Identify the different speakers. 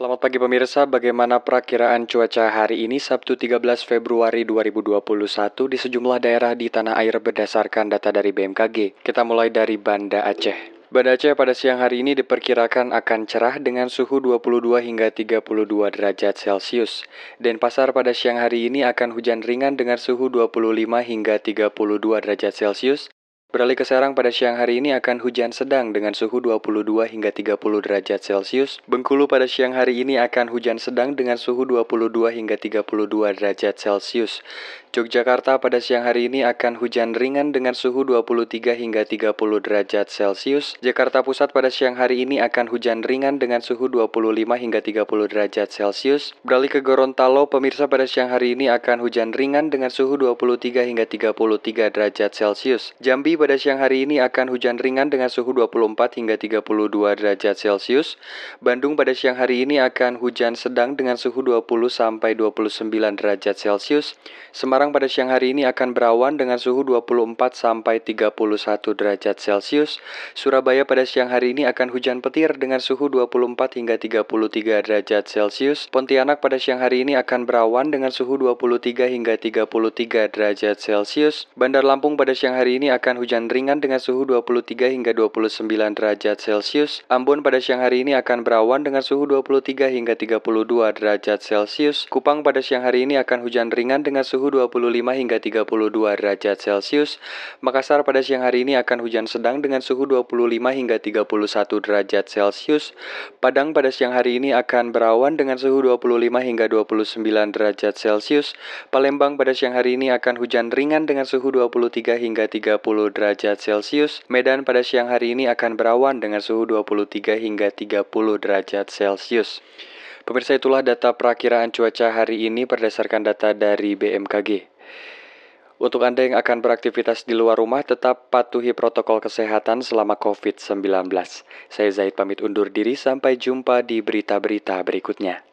Speaker 1: Selamat pagi pemirsa, bagaimana perakiraan cuaca hari ini Sabtu 13 Februari 2021 di sejumlah daerah di tanah air berdasarkan data dari BMKG. Kita mulai dari Banda Aceh. Banda Aceh pada siang hari ini diperkirakan akan cerah dengan suhu 22 hingga 32 derajat Celcius. Dan pasar pada siang hari ini akan hujan ringan dengan suhu 25 hingga 32 derajat Celcius. Beralih ke Serang pada siang hari ini akan hujan sedang dengan suhu 22 hingga 30 derajat Celcius. Bengkulu pada siang hari ini akan hujan sedang dengan suhu 22 hingga 32 derajat Celcius. Yogyakarta pada siang hari ini akan hujan ringan dengan suhu 23 hingga 30 derajat Celcius. Jakarta Pusat pada siang hari ini akan hujan ringan dengan suhu 25 hingga 30 derajat Celcius. Beralih ke Gorontalo, pemirsa pada siang hari ini akan hujan ringan dengan suhu 23 hingga 33 derajat Celcius. Jambi pada siang hari ini akan hujan ringan dengan suhu 24 hingga 32 derajat Celcius. Bandung pada siang hari ini akan hujan sedang dengan suhu 20 sampai 29 derajat Celcius. Semarang pada siang hari ini akan berawan dengan suhu 24 sampai 31 derajat Celcius. Surabaya pada siang hari ini akan hujan petir dengan suhu 24 hingga 33 derajat Celcius. Pontianak pada siang hari ini akan berawan dengan suhu 23 hingga 33 derajat Celcius. Bandar Lampung pada siang hari ini akan hujan hujan ringan dengan suhu 23 hingga 29 derajat Celcius. Ambon pada siang hari ini akan berawan dengan suhu 23 hingga 32 derajat Celcius. Kupang pada siang hari ini akan hujan ringan dengan suhu 25 hingga 32 derajat Celcius. Makassar pada siang hari ini akan hujan sedang dengan suhu 25 hingga 31 derajat Celcius. Padang pada siang hari ini akan berawan dengan suhu 25 hingga 29 derajat Celcius. Palembang pada siang hari ini akan hujan ringan dengan suhu 23 hingga 30 derajat Celcius. Medan pada siang hari ini akan berawan dengan suhu 23 hingga 30 derajat Celcius. Pemirsa itulah data perakiraan cuaca hari ini berdasarkan data dari BMKG. Untuk Anda yang akan beraktivitas di luar rumah, tetap patuhi protokol kesehatan selama COVID-19. Saya Zaid pamit undur diri, sampai jumpa di berita-berita berikutnya.